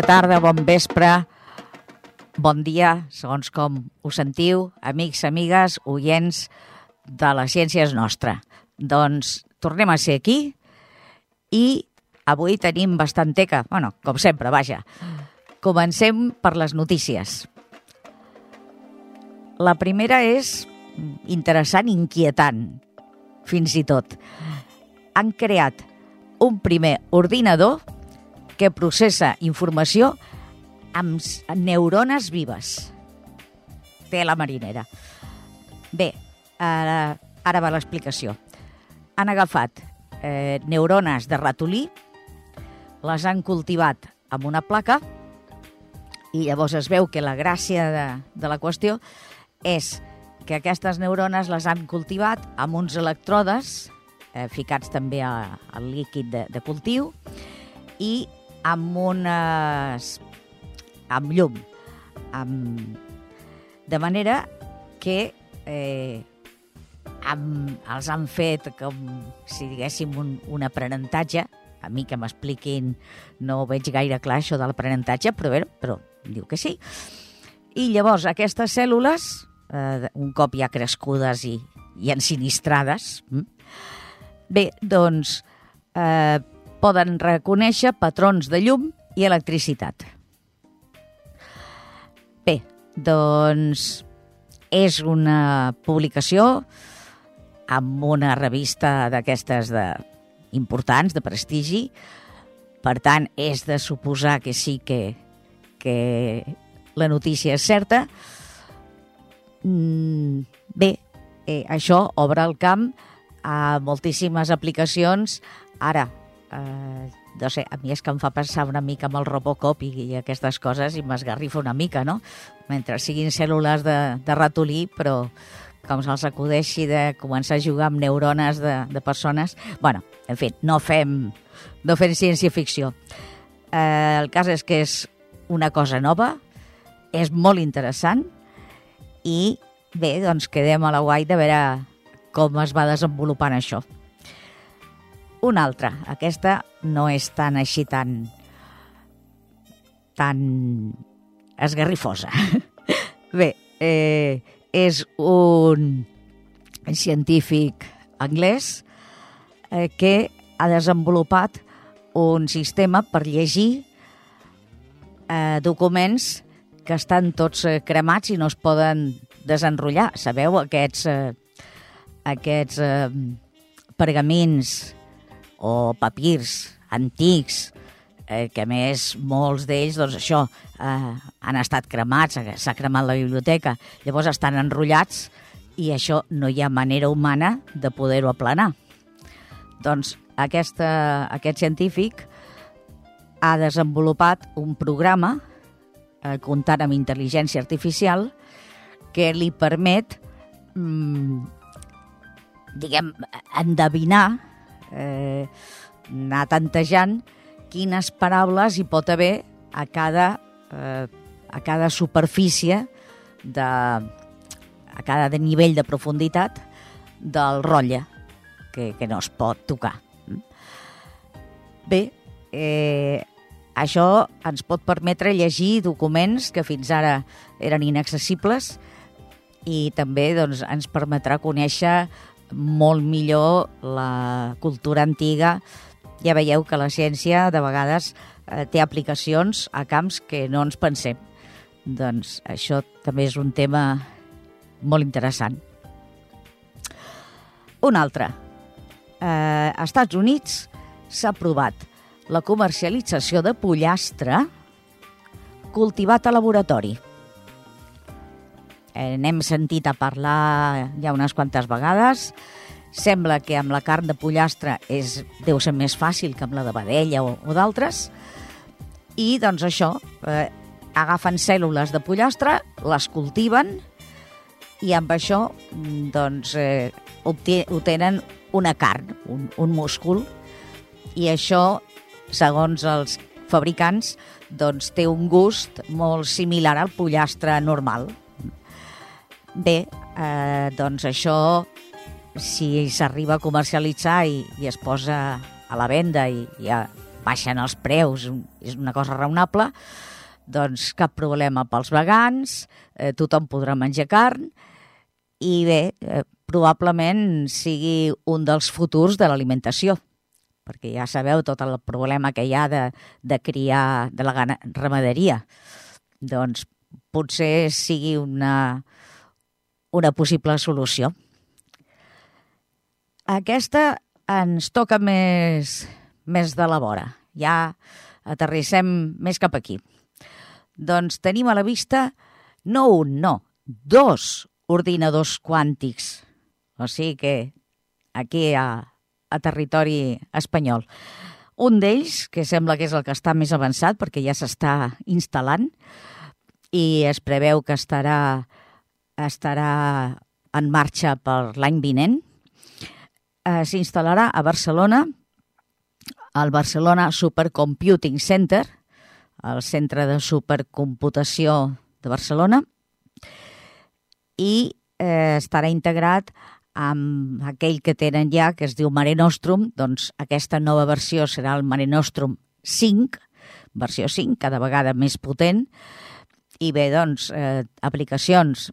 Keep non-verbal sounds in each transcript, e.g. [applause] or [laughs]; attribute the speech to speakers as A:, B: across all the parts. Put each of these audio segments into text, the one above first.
A: Bona tarda, bon vespre, bon dia, segons com us sentiu, amics, amigues, oients de la ciència és nostra. Doncs tornem a ser aquí i avui tenim bastant teca, bueno, com sempre, vaja. Comencem per les notícies. La primera és interessant, inquietant, fins i tot. Han creat un primer ordinador que processa informació amb neurones vives. Té la marinera. Bé, ara, ara va l'explicació. Han agafat eh, neurones de ratolí, les han cultivat amb una placa i llavors es veu que la gràcia de, de la qüestió és que aquestes neurones les han cultivat amb uns electrodes eh, ficats també al líquid de, de cultiu i amb unes... amb llum. Amb, de manera que eh, amb, els han fet com si diguéssim un, un aprenentatge a mi que m'expliquin no veig gaire clar això de l'aprenentatge, però, bé, però diu que sí. I llavors aquestes cèl·lules, eh, un cop ja crescudes i, i ensinistrades, hm? bé, doncs eh, poden reconèixer patrons de llum i electricitat. Bé, doncs és una publicació amb una revista d'aquestes de importants, de prestigi, per tant, és de suposar que sí que, que la notícia és certa. Mm, bé, eh, això obre el camp a moltíssimes aplicacions. Ara, eh, no sé, a mi és que em fa pensar una mica amb el Robocop i, i aquestes coses i m'esgarrifa una mica, no? Mentre siguin cèl·lules de, de ratolí, però com se'ls acudeixi de començar a jugar amb neurones de, de persones. bueno, en fi, no fem, no fem ciència-ficció. Eh, el cas és que és una cosa nova, és molt interessant i bé, doncs quedem a la guai de veure com es va desenvolupant això. Una altra, aquesta no és tan així tan tan esgarrifosa. [laughs] Bé, eh, és un científic anglès eh, que ha desenvolupat un sistema per llegir eh, documents que estan tots eh, cremats i no es poden desenrotllar. Sabeu aquests, eh, aquests eh, pergamins o papirs antics eh, que més molts d'ells, doncs això, eh, han estat cremats, s'ha cremat la biblioteca, llavors estan enrotllats i això no hi ha manera humana de poder-ho aplanar. Doncs aquesta, aquest científic ha desenvolupat un programa eh, comptant amb intel·ligència artificial que li permet mm, diguem, endevinar eh, anar tantejant quines paraules hi pot haver a cada, eh, a cada superfície, de, a cada nivell de profunditat del rotlle, que, que no es pot tocar. Bé, eh, això ens pot permetre llegir documents que fins ara eren inaccessibles i també doncs, ens permetrà conèixer molt millor la cultura antiga ja veieu que la ciència de vegades eh, té aplicacions a camps que no ens pensem. Doncs això també és un tema molt interessant. Un altre. Eh, als Estats Units s'ha aprovat la comercialització de pollastre cultivat a laboratori. Eh, n'hem sentit a parlar ja unes quantes vegades, Sembla que amb la carn de pollastre és, deu ser més fàcil que amb la de vedella o, o d'altres. I, doncs, això, eh, agafen cèl·lules de pollastre, les cultiven i amb això, doncs, eh, obtenen una carn, un, un múscul, i això, segons els fabricants, doncs té un gust molt similar al pollastre normal. Bé, eh, doncs això si s'arriba a comercialitzar i, i es posa a la venda i, i a, baixen els preus, és una cosa raonable, doncs cap problema pels vegans, eh, tothom podrà menjar carn, i bé, eh, probablement sigui un dels futurs de l'alimentació, perquè ja sabeu tot el problema que hi ha de, de criar de la ramaderia. Doncs potser sigui una, una possible solució. Aquesta ens toca més, més de la vora. Ja aterrissem més cap aquí. Doncs tenim a la vista no un, no, dos ordinadors quàntics. O sigui que aquí a, a territori espanyol. Un d'ells, que sembla que és el que està més avançat perquè ja s'està instal·lant i es preveu que estarà, estarà en marxa per l'any vinent, eh, s'instal·larà a Barcelona, al Barcelona Supercomputing Center, el centre de supercomputació de Barcelona, i eh, estarà integrat amb aquell que tenen ja, que es diu Mare Nostrum, doncs aquesta nova versió serà el Mare Nostrum 5, versió 5, cada vegada més potent, i bé, doncs, eh, aplicacions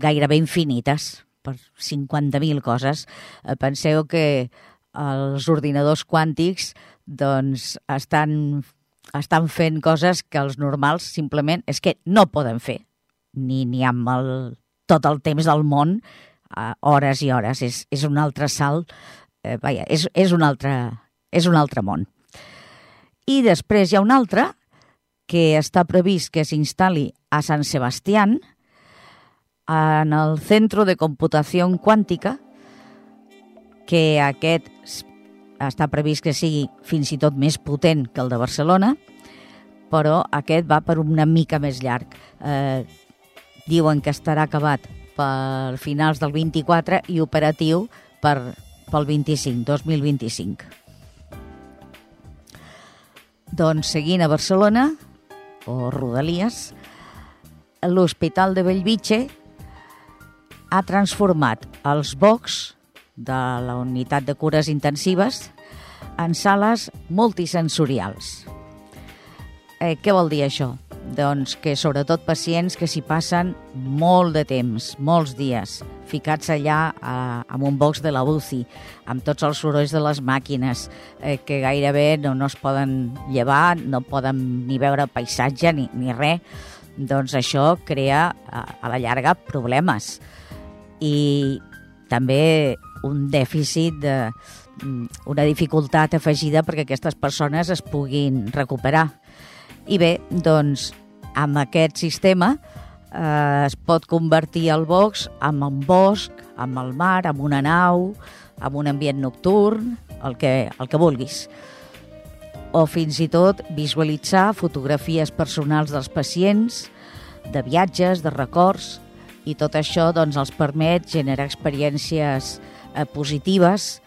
A: gairebé infinites per 50.000 coses. Eh, penseu que els ordinadors quàntics doncs, estan, estan fent coses que els normals simplement és que no poden fer, ni, ni amb el, tot el temps del món uh, hores i hores. És, és un altre salt, eh, vaja, és, és, un altre, és un altre món. I després hi ha un altre que està previst que s'instal·li a Sant Sebastián, en el Centro de Computació Quàntica, que aquest està previst que sigui fins i tot més potent que el de Barcelona, però aquest va per una mica més llarg. Eh, diuen que estarà acabat per finals del 24 i operatiu per, pel 25, 2025. Doncs seguint a Barcelona, o Rodalies, l'Hospital de Bellvitge ha transformat els box de la unitat de cures intensives en sales multisensorials. Eh, què vol dir això? Doncs que sobretot pacients que s'hi passen molt de temps, molts dies, ficats allà eh, amb un box de la UCI, amb tots els sorolls de les màquines, eh, que gairebé no, no es poden llevar, no poden ni veure paisatge ni, ni res, doncs això crea a, a la llarga problemes. I també un dèficit de, mm, una dificultat afegida perquè aquestes persones es puguin recuperar. I bé, doncs, amb aquest sistema eh, es pot convertir el box en un bosc, amb el mar, amb una nau, amb un ambient nocturn, el que, el que vulguis. O fins i tot visualitzar fotografies personals dels pacients, de viatges, de records, i tot això doncs, els permet generar experiències eh, positives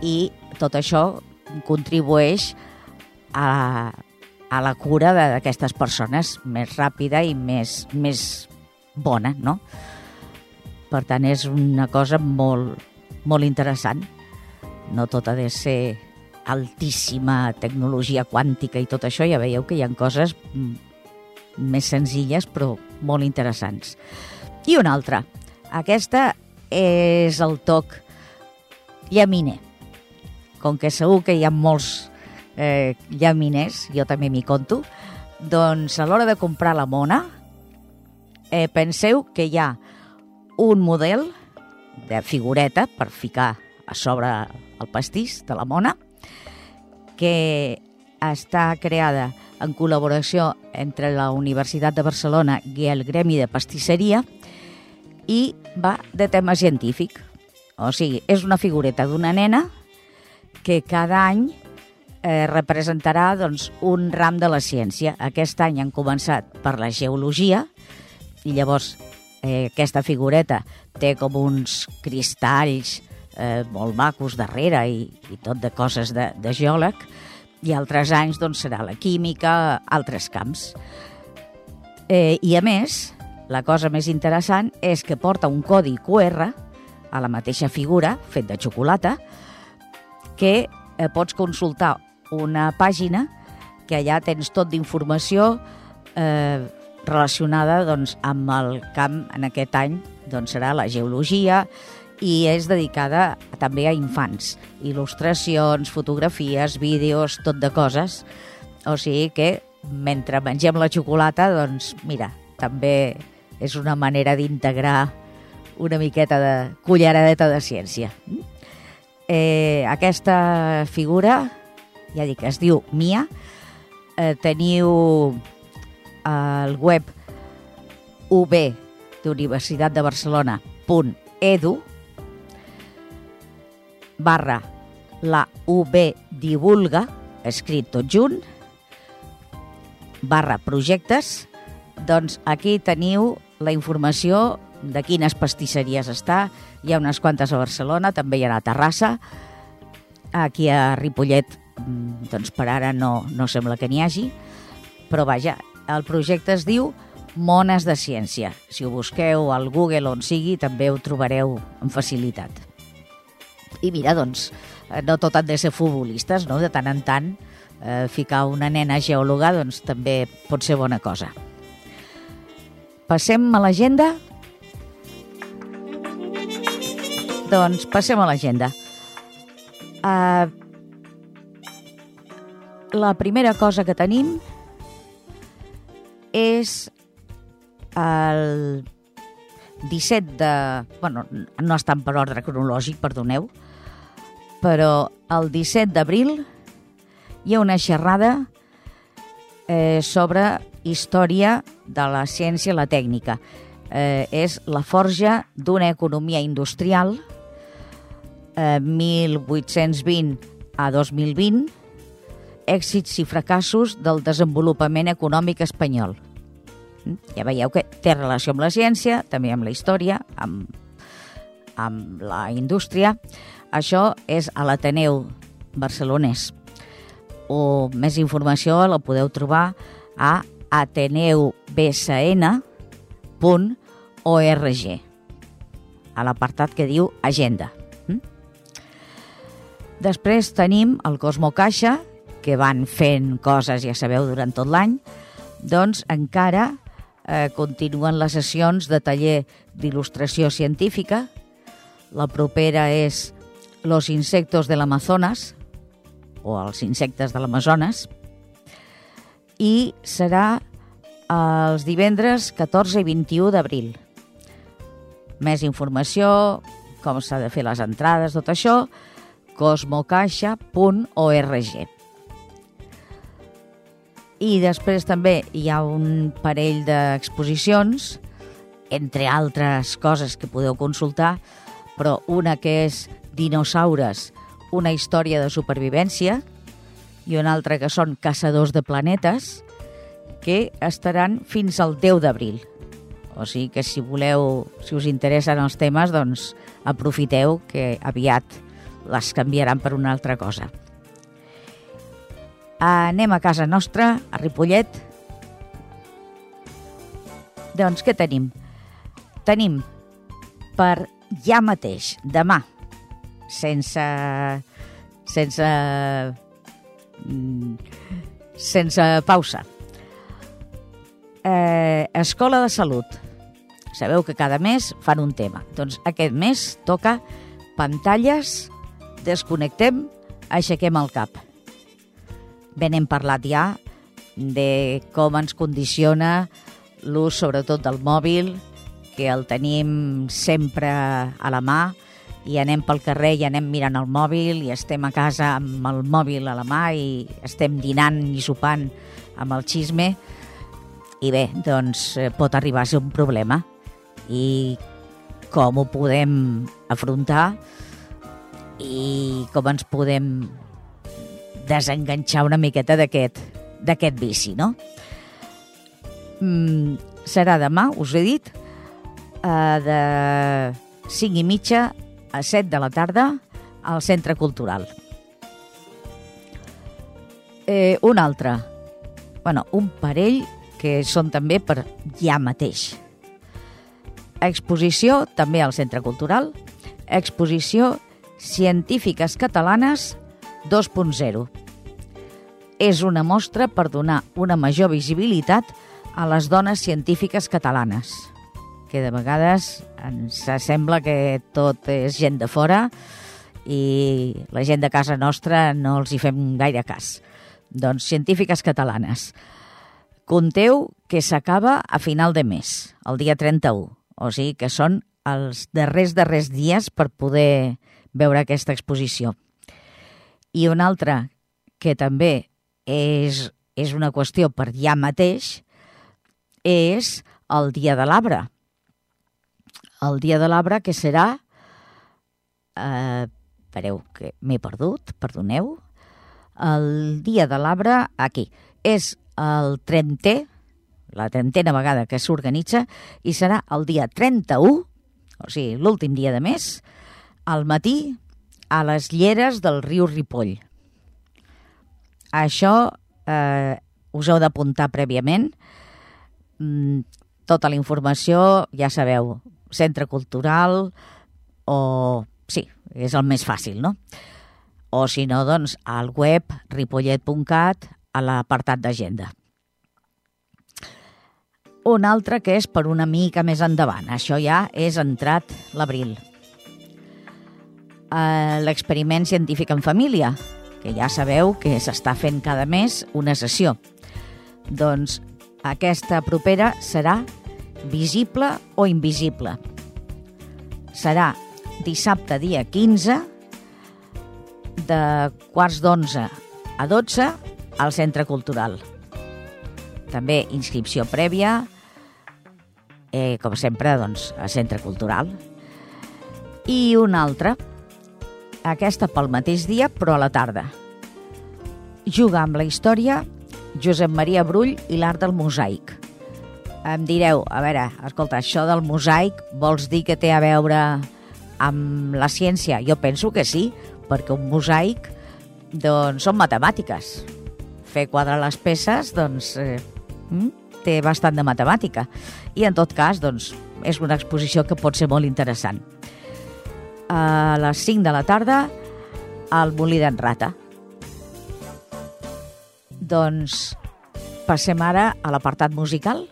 A: i tot això contribueix a, a la cura d'aquestes persones més ràpida i més, més bona, no? Per tant, és una cosa molt, molt interessant. No tot ha de ser altíssima tecnologia quàntica i tot això, ja veieu que hi ha coses més senzilles però molt interessants. I una altra. Aquesta és el toc llaminer. Com que segur que hi ha molts eh, llaminers, jo també m'hi conto, doncs a l'hora de comprar la mona, eh, penseu que hi ha un model de figureta per ficar a sobre el pastís de la mona, que està creada en col·laboració entre la Universitat de Barcelona i el Gremi de Pastisseria i va de tema científic. O sigui, és una figureta d'una nena que cada any eh, representarà doncs, un ram de la ciència. Aquest any han començat per la geologia i llavors eh, aquesta figureta té com uns cristalls eh, molt macos darrere i, i tot de coses de, de geòleg i altres anys doncs, serà la química, altres camps. Eh, I a més, la cosa més interessant és que porta un codi QR a la mateixa figura, fet de xocolata, que eh, pots consultar una pàgina que allà tens tot d'informació eh, relacionada doncs, amb el camp en aquest any doncs, serà la geologia i és dedicada també a infants. Il·lustracions, fotografies, vídeos, tot de coses. O sigui que mentre mengem la xocolata, doncs mira, també és una manera d'integrar una miqueta de culleradeta de ciència. Eh, aquesta figura, ja dic, es diu Mia, eh, teniu al web ub d'Universitat de Barcelona.edu barra la UB divulga, escrit tot junt, barra projectes, doncs aquí teniu la informació de quines pastisseries està. Hi ha unes quantes a Barcelona, també hi ha a Terrassa. Aquí a Ripollet, doncs per ara no, no sembla que n'hi hagi. Però vaja, el projecte es diu Mones de Ciència. Si ho busqueu al Google on sigui, també ho trobareu amb facilitat. I mira, doncs, no tot han de ser futbolistes, no? De tant en tant, eh, ficar una nena geòloga doncs, també pot ser bona cosa. Passem a l'agenda? Doncs passem a l'agenda. Uh, la primera cosa que tenim és el 17 de... bueno, no estan per ordre cronològic, perdoneu, però el 17 d'abril hi ha una xerrada eh, sobre història de la ciència i la tècnica. Eh, és la forja d'una economia industrial eh, 1820 a 2020, èxits i fracassos del desenvolupament econòmic espanyol. Mm? Ja veieu que té relació amb la ciència, també amb la història, amb, amb la indústria. Això és a l'Ateneu barcelonès. O més informació la podeu trobar a ateneubcn.org a l'apartat que diu Agenda. Mm? Després tenim el Cosmo Caixa, que van fent coses, ja sabeu, durant tot l'any, doncs encara eh, continuen les sessions de taller d'il·lustració científica. La propera és Los insectos de l'Amazonas, o els insectes de l'Amazones, i serà els divendres 14 i 21 d'abril. Més informació, com s'ha de fer les entrades, tot això, cosmocaixa.org. I després també hi ha un parell d'exposicions, entre altres coses que podeu consultar, però una que és Dinosaures, una història de supervivència, i una altra que són Caçadors de planetes, que estaran fins al 10 d'abril. O sigui que si voleu, si us interessen els temes, doncs aprofiteu que aviat les canviaran per una altra cosa. Anem a casa nostra, a Ripollet. Doncs què tenim? Tenim per ja mateix, demà, sense... sense... Mm, sense pausa. Eh, Escola de Salut. Sabeu que cada mes fan un tema. Doncs aquest mes toca pantalles, desconnectem, aixequem el cap. Bé, n'hem parlat ja de com ens condiciona l'ús sobretot del mòbil, que el tenim sempre a la mà i anem pel carrer i anem mirant el mòbil i estem a casa amb el mòbil a la mà i estem dinant i sopant amb el xisme. I bé, doncs eh, pot arribar a ser un problema. I com ho podem afrontar i com ens podem desenganxar una miqueta d'aquest d'aquest vici, no? Mm, serà demà, us he dit, eh, de 5 i mitja a 7 de la tarda al Centre Cultural. Eh, un altre, bueno, un parell que són també per ja mateix. Exposició, també al Centre Cultural, exposició Científiques Catalanes 2.0. és una mostra per donar una major visibilitat a les dones científiques catalanes, que de vegades ens sembla que tot és gent de fora i la gent de casa nostra no els hi fem gaire cas. Doncs científiques catalanes. Conteu que s'acaba a final de mes, el dia 31, o sigui que són els darrers darrers dies per poder veure aquesta exposició. I una altra que també és, és una qüestió per ja mateix és el Dia de l'Arbre. El Dia de l'Arbre que serà... Eh, espereu, que m'he perdut, perdoneu. El Dia de l'Arbre, aquí, és el 30è, la trentena vegada que s'organitza, i serà el dia 31, o sigui, l'últim dia de mes, al matí, a les lleres del riu Ripoll. Això eh, us heu d'apuntar prèviament. Mm, tota la informació, ja sabeu, centre cultural o... Sí, és el més fàcil, no? O si no, doncs, al web ripollet.cat a l'apartat d'agenda. Un altre que és per una mica més endavant. Això ja és entrat l'abril. L'experiment científic en família, que ja sabeu que s'està fent cada mes una sessió. Doncs aquesta propera serà visible o invisible. Serà dissabte dia 15 de quarts d'onze a 12 al Centre Cultural. També inscripció prèvia, eh, com sempre, doncs, a Centre Cultural. I una altra, aquesta pel mateix dia, però a la tarda. Juga amb la història Josep Maria Brull i l'art del mosaic. Em direu, a veure, escolta, això del mosaic vols dir que té a veure amb la ciència? Jo penso que sí, perquè un mosaic doncs, són matemàtiques. Fer quadrar les peces doncs, eh, mm, té bastant de matemàtica. I en tot cas, doncs, és una exposició que pot ser molt interessant. A les 5 de la tarda, al Molí d'en Rata. Doncs passem ara a l'apartat musical.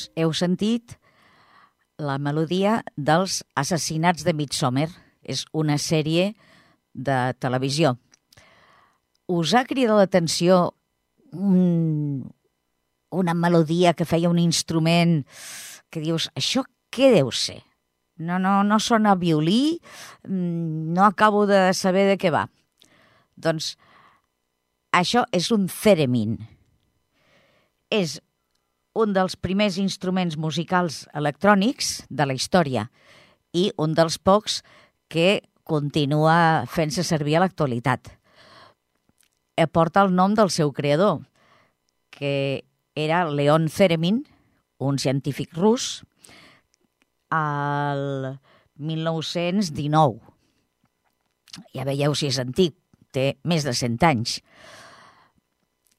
A: Doncs heu sentit la melodia dels Assassinats de Midsommar. És una sèrie de televisió. Us ha cridat l'atenció un, una melodia que feia un instrument que dius, això què deu ser? No, no, no sona violí, mm, no acabo de saber de què va. Doncs això és un theremin. És un dels primers instruments musicals electrònics de la història i un dels pocs que continua fent-se servir a l'actualitat. Eh, porta el nom del seu creador, que era Leon Theremin, un científic rus, al 1919. Ja veieu si és antic, té més de 100 anys.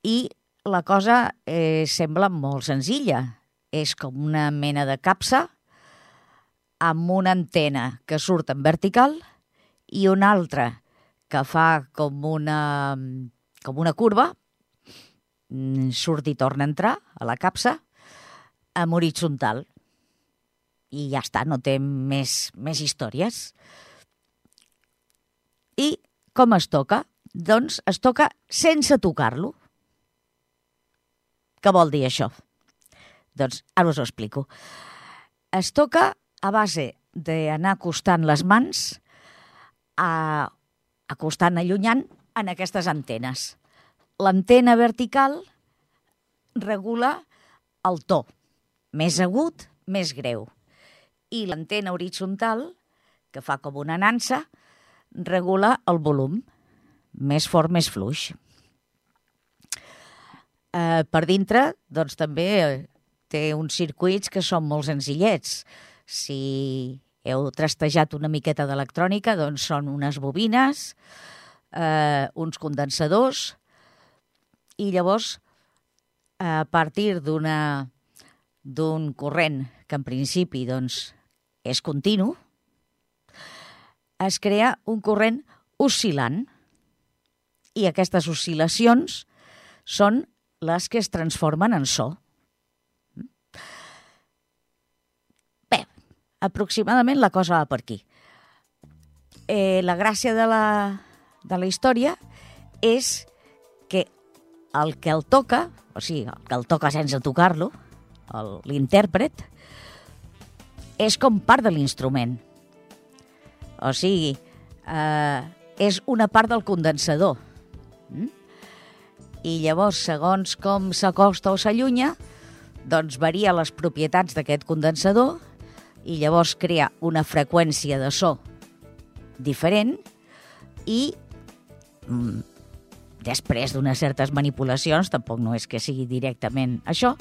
A: I la cosa eh, sembla molt senzilla. És com una mena de capsa amb una antena que surt en vertical i una altra que fa com una, com una curva, mm, surt i torna a entrar a la capsa, amb horitzontal. I ja està, no té més, més històries. I com es toca? Doncs es toca sense tocar-lo. Què vol dir això? Doncs ara us ho explico. Es toca a base d'anar acostant les mans, a, acostant, allunyant, en aquestes antenes. L'antena vertical regula el to, més agut, més greu. I l'antena horitzontal, que fa com una nansa, regula el volum, més fort, més fluix. Eh, per dintre, doncs també eh, té uns circuits que són molt senzillets. Si heu trastejat una miqueta d'electrònica, doncs són unes bobines, eh, uns condensadors, i llavors, a partir d'una d'un corrent que en principi doncs, és continu, es crea un corrent oscil·lant. I aquestes oscil·lacions són les que es transformen en so. Bé, aproximadament la cosa va per aquí. Eh, la gràcia de la, de la història és que el que el toca, o sigui, el que el toca sense tocar-lo, l'intèrpret, és com part de l'instrument. O sigui, eh, és una part del condensador. I llavors, segons com s'acosta o s'allunya, doncs varia les propietats d'aquest condensador i llavors crea una freqüència de so diferent i mm, després d'unes certes manipulacions, tampoc no és que sigui directament això,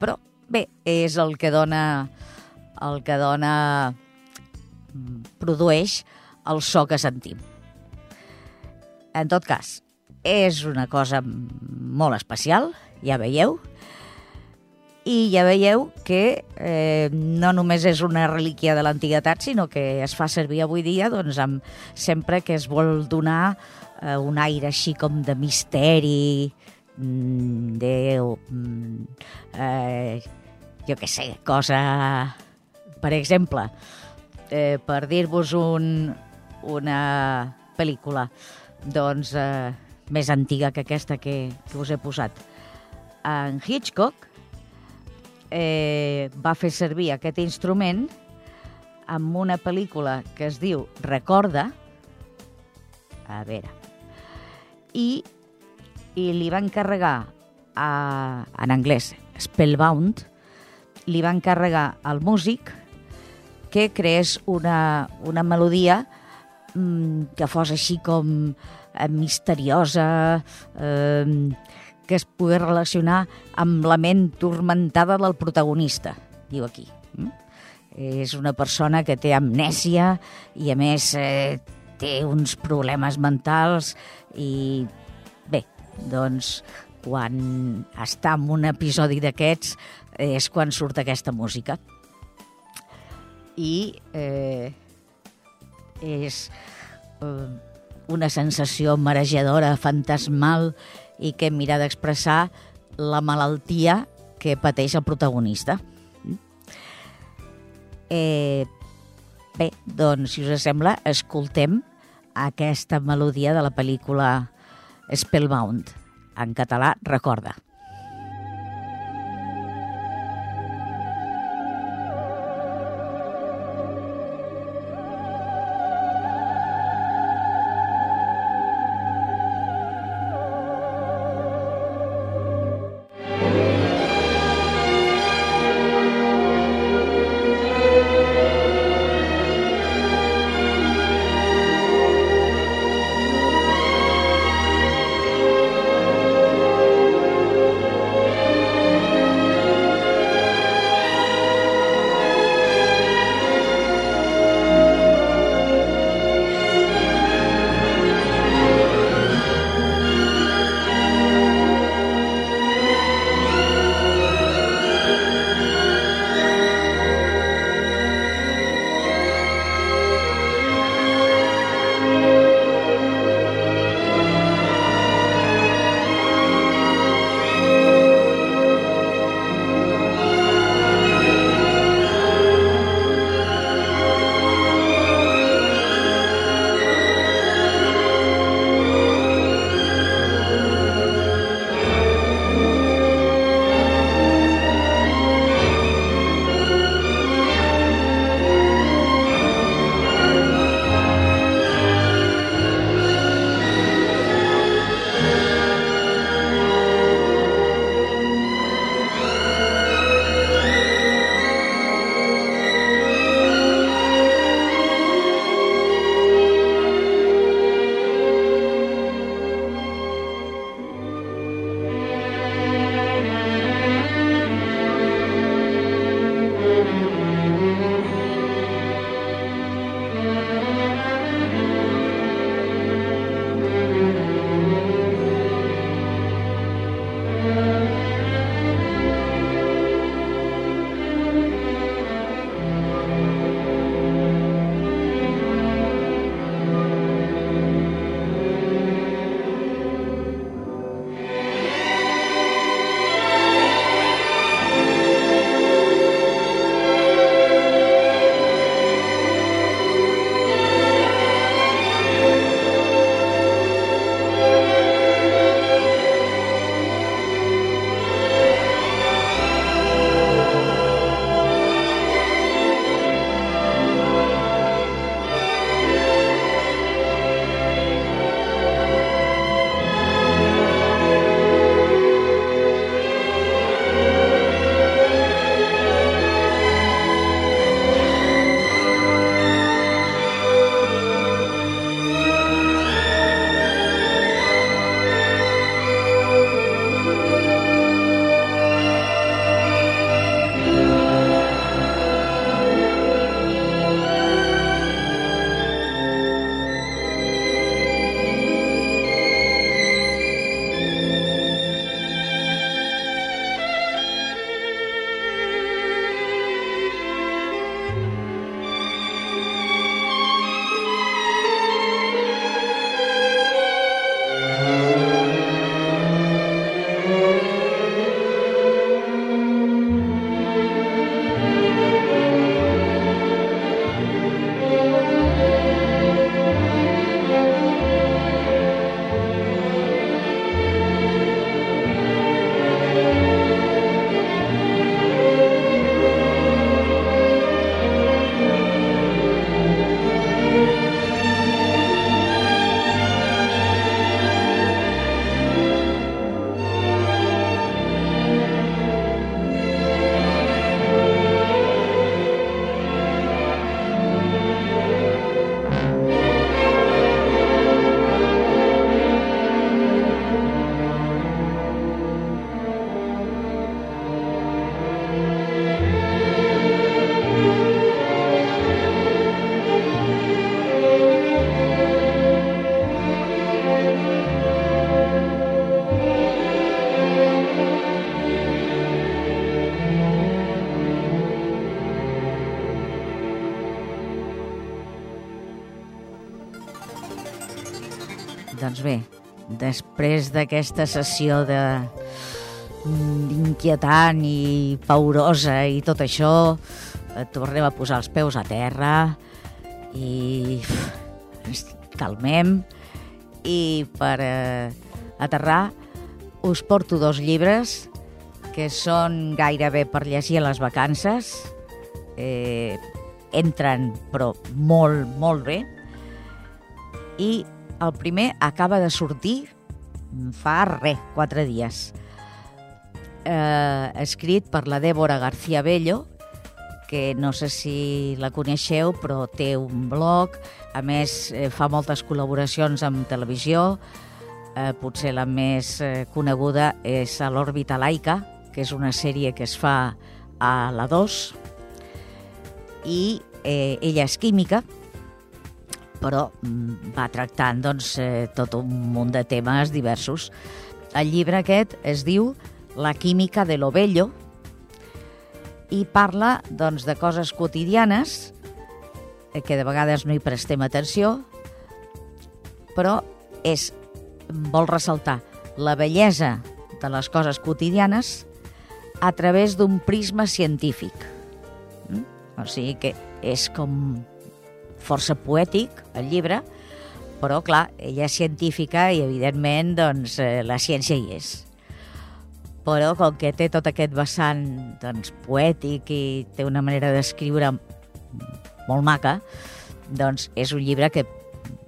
A: però bé, és el que dona el que dona mm, produeix el so que sentim. En tot cas, és una cosa molt especial, ja veieu, i ja veieu que eh, no només és una relíquia de l'antiguitat, sinó que es fa servir avui dia doncs, amb, sempre que es vol donar eh, un aire així com de misteri, mm, de... Mm, eh, jo què sé, cosa... Per exemple, eh, per dir-vos un, una pel·lícula, doncs... Eh, més antiga que aquesta que, que us he posat. En Hitchcock eh, va fer servir aquest instrument amb una pel·lícula que es diu Recorda, a veure, i, i li van encarregar a, en anglès Spellbound, li van encarregar al músic que creés una, una melodia mmm, que fos així com eh, misteriosa, eh, que es pugui relacionar amb la ment tormentada del protagonista, diu aquí. Mm? És una persona que té amnèsia i, a més, eh, té uns problemes mentals i, bé, doncs, quan està en un episodi d'aquests és quan surt aquesta música. I eh, és... Eh, una sensació marejadora, fantasmal i que mira d'expressar la malaltia que pateix el protagonista. Eh, bé, doncs, si us sembla, escoltem aquesta melodia de la pel·lícula Spellbound. En català, recorda. Després d'aquesta sessió de inquietant i paurosa i tot això, eh, tornem a posar els peus a terra i ens calmem i per eh, aterrar us porto dos llibres que són gairebé per llegir a les vacances. Eh, entren, però molt, molt bé. I el primer acaba de sortir fa res, quatre dies. Eh, escrit per la Débora García Bello, que no sé si la coneixeu, però té un blog, a més eh, fa moltes col·laboracions amb televisió, eh, potser la més eh, coneguda és a l'òrbita laica, que és una sèrie que es fa a la 2, i eh, ella és química, però mm, va tractant doncs, eh, tot un munt de temes diversos. El llibre aquest es diu La química de lo bello i parla doncs, de coses quotidianes eh, que de vegades no hi prestem atenció, però és vol ressaltar la bellesa de les coses quotidianes a través d'un prisma científic. Mm? O sigui que és com força poètic, el llibre, però, clar, ella és científica i, evidentment, doncs, eh, la ciència hi és. Però, com que té tot aquest vessant doncs, poètic i té una manera d'escriure molt maca, doncs és un llibre que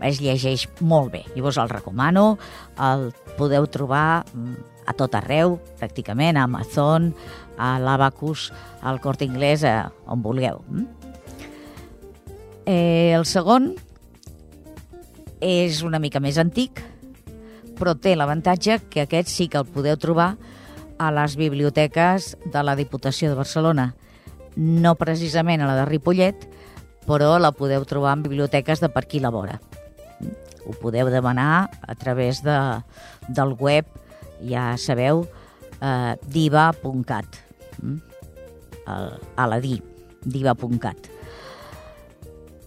A: es llegeix molt bé. I vos el recomano, el podeu trobar mm, a tot arreu, pràcticament, a Amazon, a l'Abacus, al Corte Inglés, a on vulgueu. Mm? Eh, el segon és una mica més antic, però té l'avantatge que aquest sí que el podeu trobar a les biblioteques de la Diputació de Barcelona. No precisament a la de Ripollet, però la podeu trobar en biblioteques de per aquí la vora. Ho podeu demanar a través de, del web, ja sabeu, eh, diva.cat. Mm? A la di, diva.cat.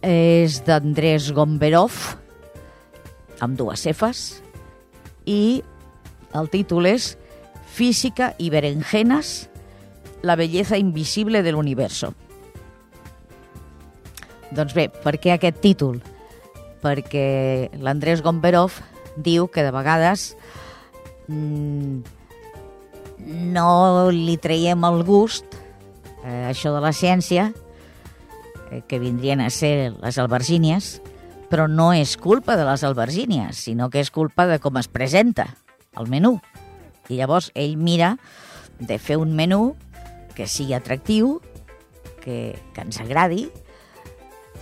A: És d'Andrés Gomberov, amb dues cefes, i el títol és Física i berenjenas, la belleza invisible de l'universo. Doncs bé, per què aquest títol? perquè l'Andrés Gomberov diu que de vegades mm, no li traiem el gust eh, això de la ciència, que vindrien a ser les albergínies, però no és culpa de les albergínies, sinó que és culpa de com es presenta el menú. I llavors ell mira de fer un menú que sigui atractiu, que, que ens agradi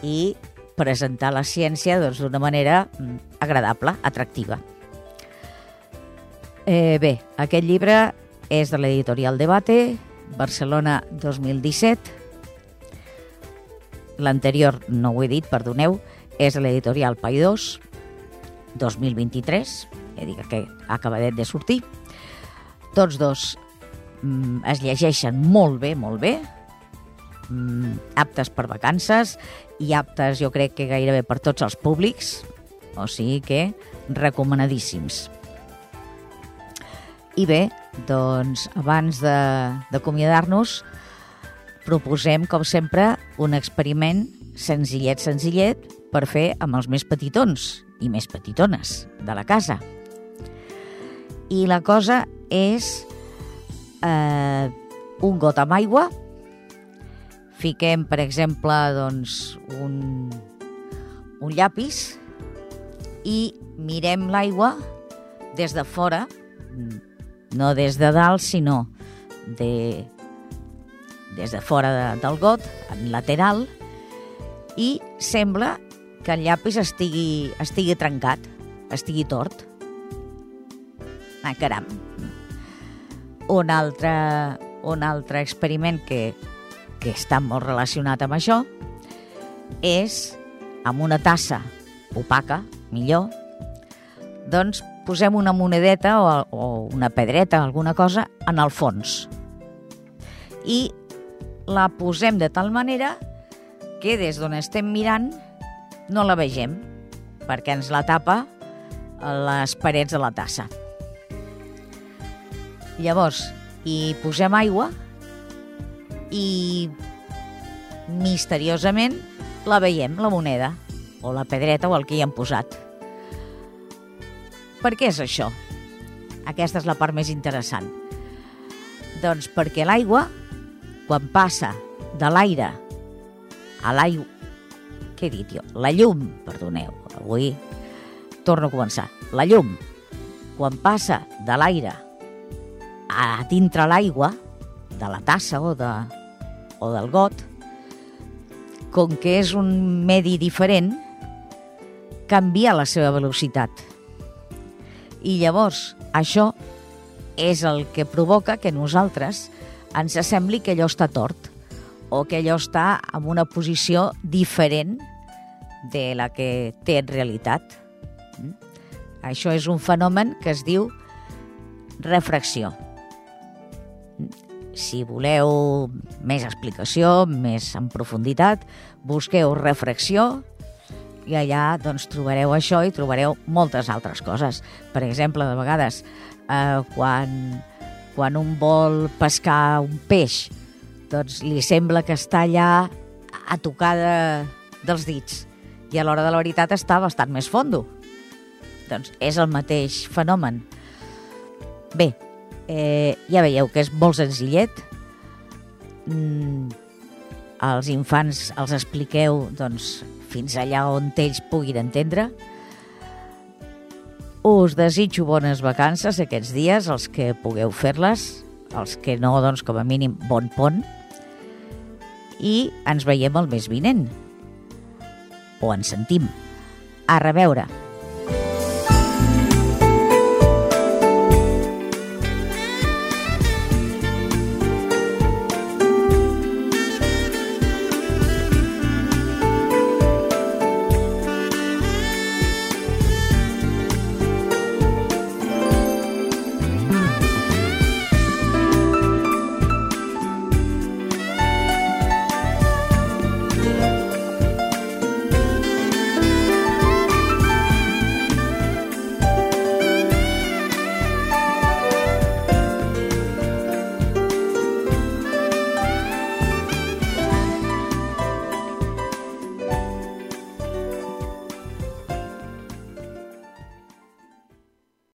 A: i presentar la ciència doncs, d'una doncs, manera mm, agradable, atractiva. Eh, bé, aquest llibre és de l'editorial Debate, Barcelona 2017. L'anterior, no ho he dit, perdoneu, és de l'editorial Paidós, 2023, he dit que ha acabat de sortir. Tots dos mm, es llegeixen molt bé, molt bé, mm, aptes per vacances i aptes, jo crec que gairebé per tots els públics, o sigui que recomanadíssims. I bé, doncs, abans d'acomiadar-nos, proposem, com sempre, un experiment senzillet, senzillet, per fer amb els més petitons i més petitones de la casa. I la cosa és eh, un got amb aigua, fiquem, per exemple, doncs, un, un llapis i mirem l'aigua des de fora, no des de dalt, sinó de, des de fora de, del got, en lateral, i sembla que el llapis estigui, estigui trencat, estigui tort. Ah, caram. Un altre, un altre experiment que, que està molt relacionat amb això, és amb una tassa opaca, millor, doncs posem una monedeta o, o una pedreta, alguna cosa, en el fons. I la posem de tal manera que des d'on estem mirant no la vegem, perquè ens la tapa les parets de la tassa. Llavors, hi posem aigua i misteriosament la veiem, la moneda, o la pedreta o el que hi han posat. Per què és això? Aquesta és la part més interessant. Doncs perquè l'aigua, quan passa de l'aire a l'aigua... Què he dit jo? La llum, perdoneu, avui torno a començar. La llum, quan passa de l'aire a dintre l'aigua, de la tassa o, de, o del got, com que és un medi diferent, canvia la seva velocitat. I llavors, això és el que provoca que nosaltres ens sembli que allò està tort o que allò està en una posició diferent de la que té en realitat. Mm? Això és un fenomen que es diu refracció. Mm? Si voleu més explicació, més en profunditat, busqueu refracció i allà doncs, trobareu això i trobareu moltes altres coses. Per exemple, de vegades, eh, quan, quan un vol pescar un peix, doncs li sembla que està allà a tocar de, dels dits i a l'hora de la veritat està bastant més fondo. Doncs és el mateix fenomen. Bé, eh, ja veieu que és molt senzillet. Mm, als infants els expliqueu doncs, fins allà on ells puguin entendre. Us desitjo bones vacances aquests dies, els que pugueu fer-les, els que no, doncs, com a mínim, bon pont. I ens veiem el mes vinent. O ens sentim. A reveure.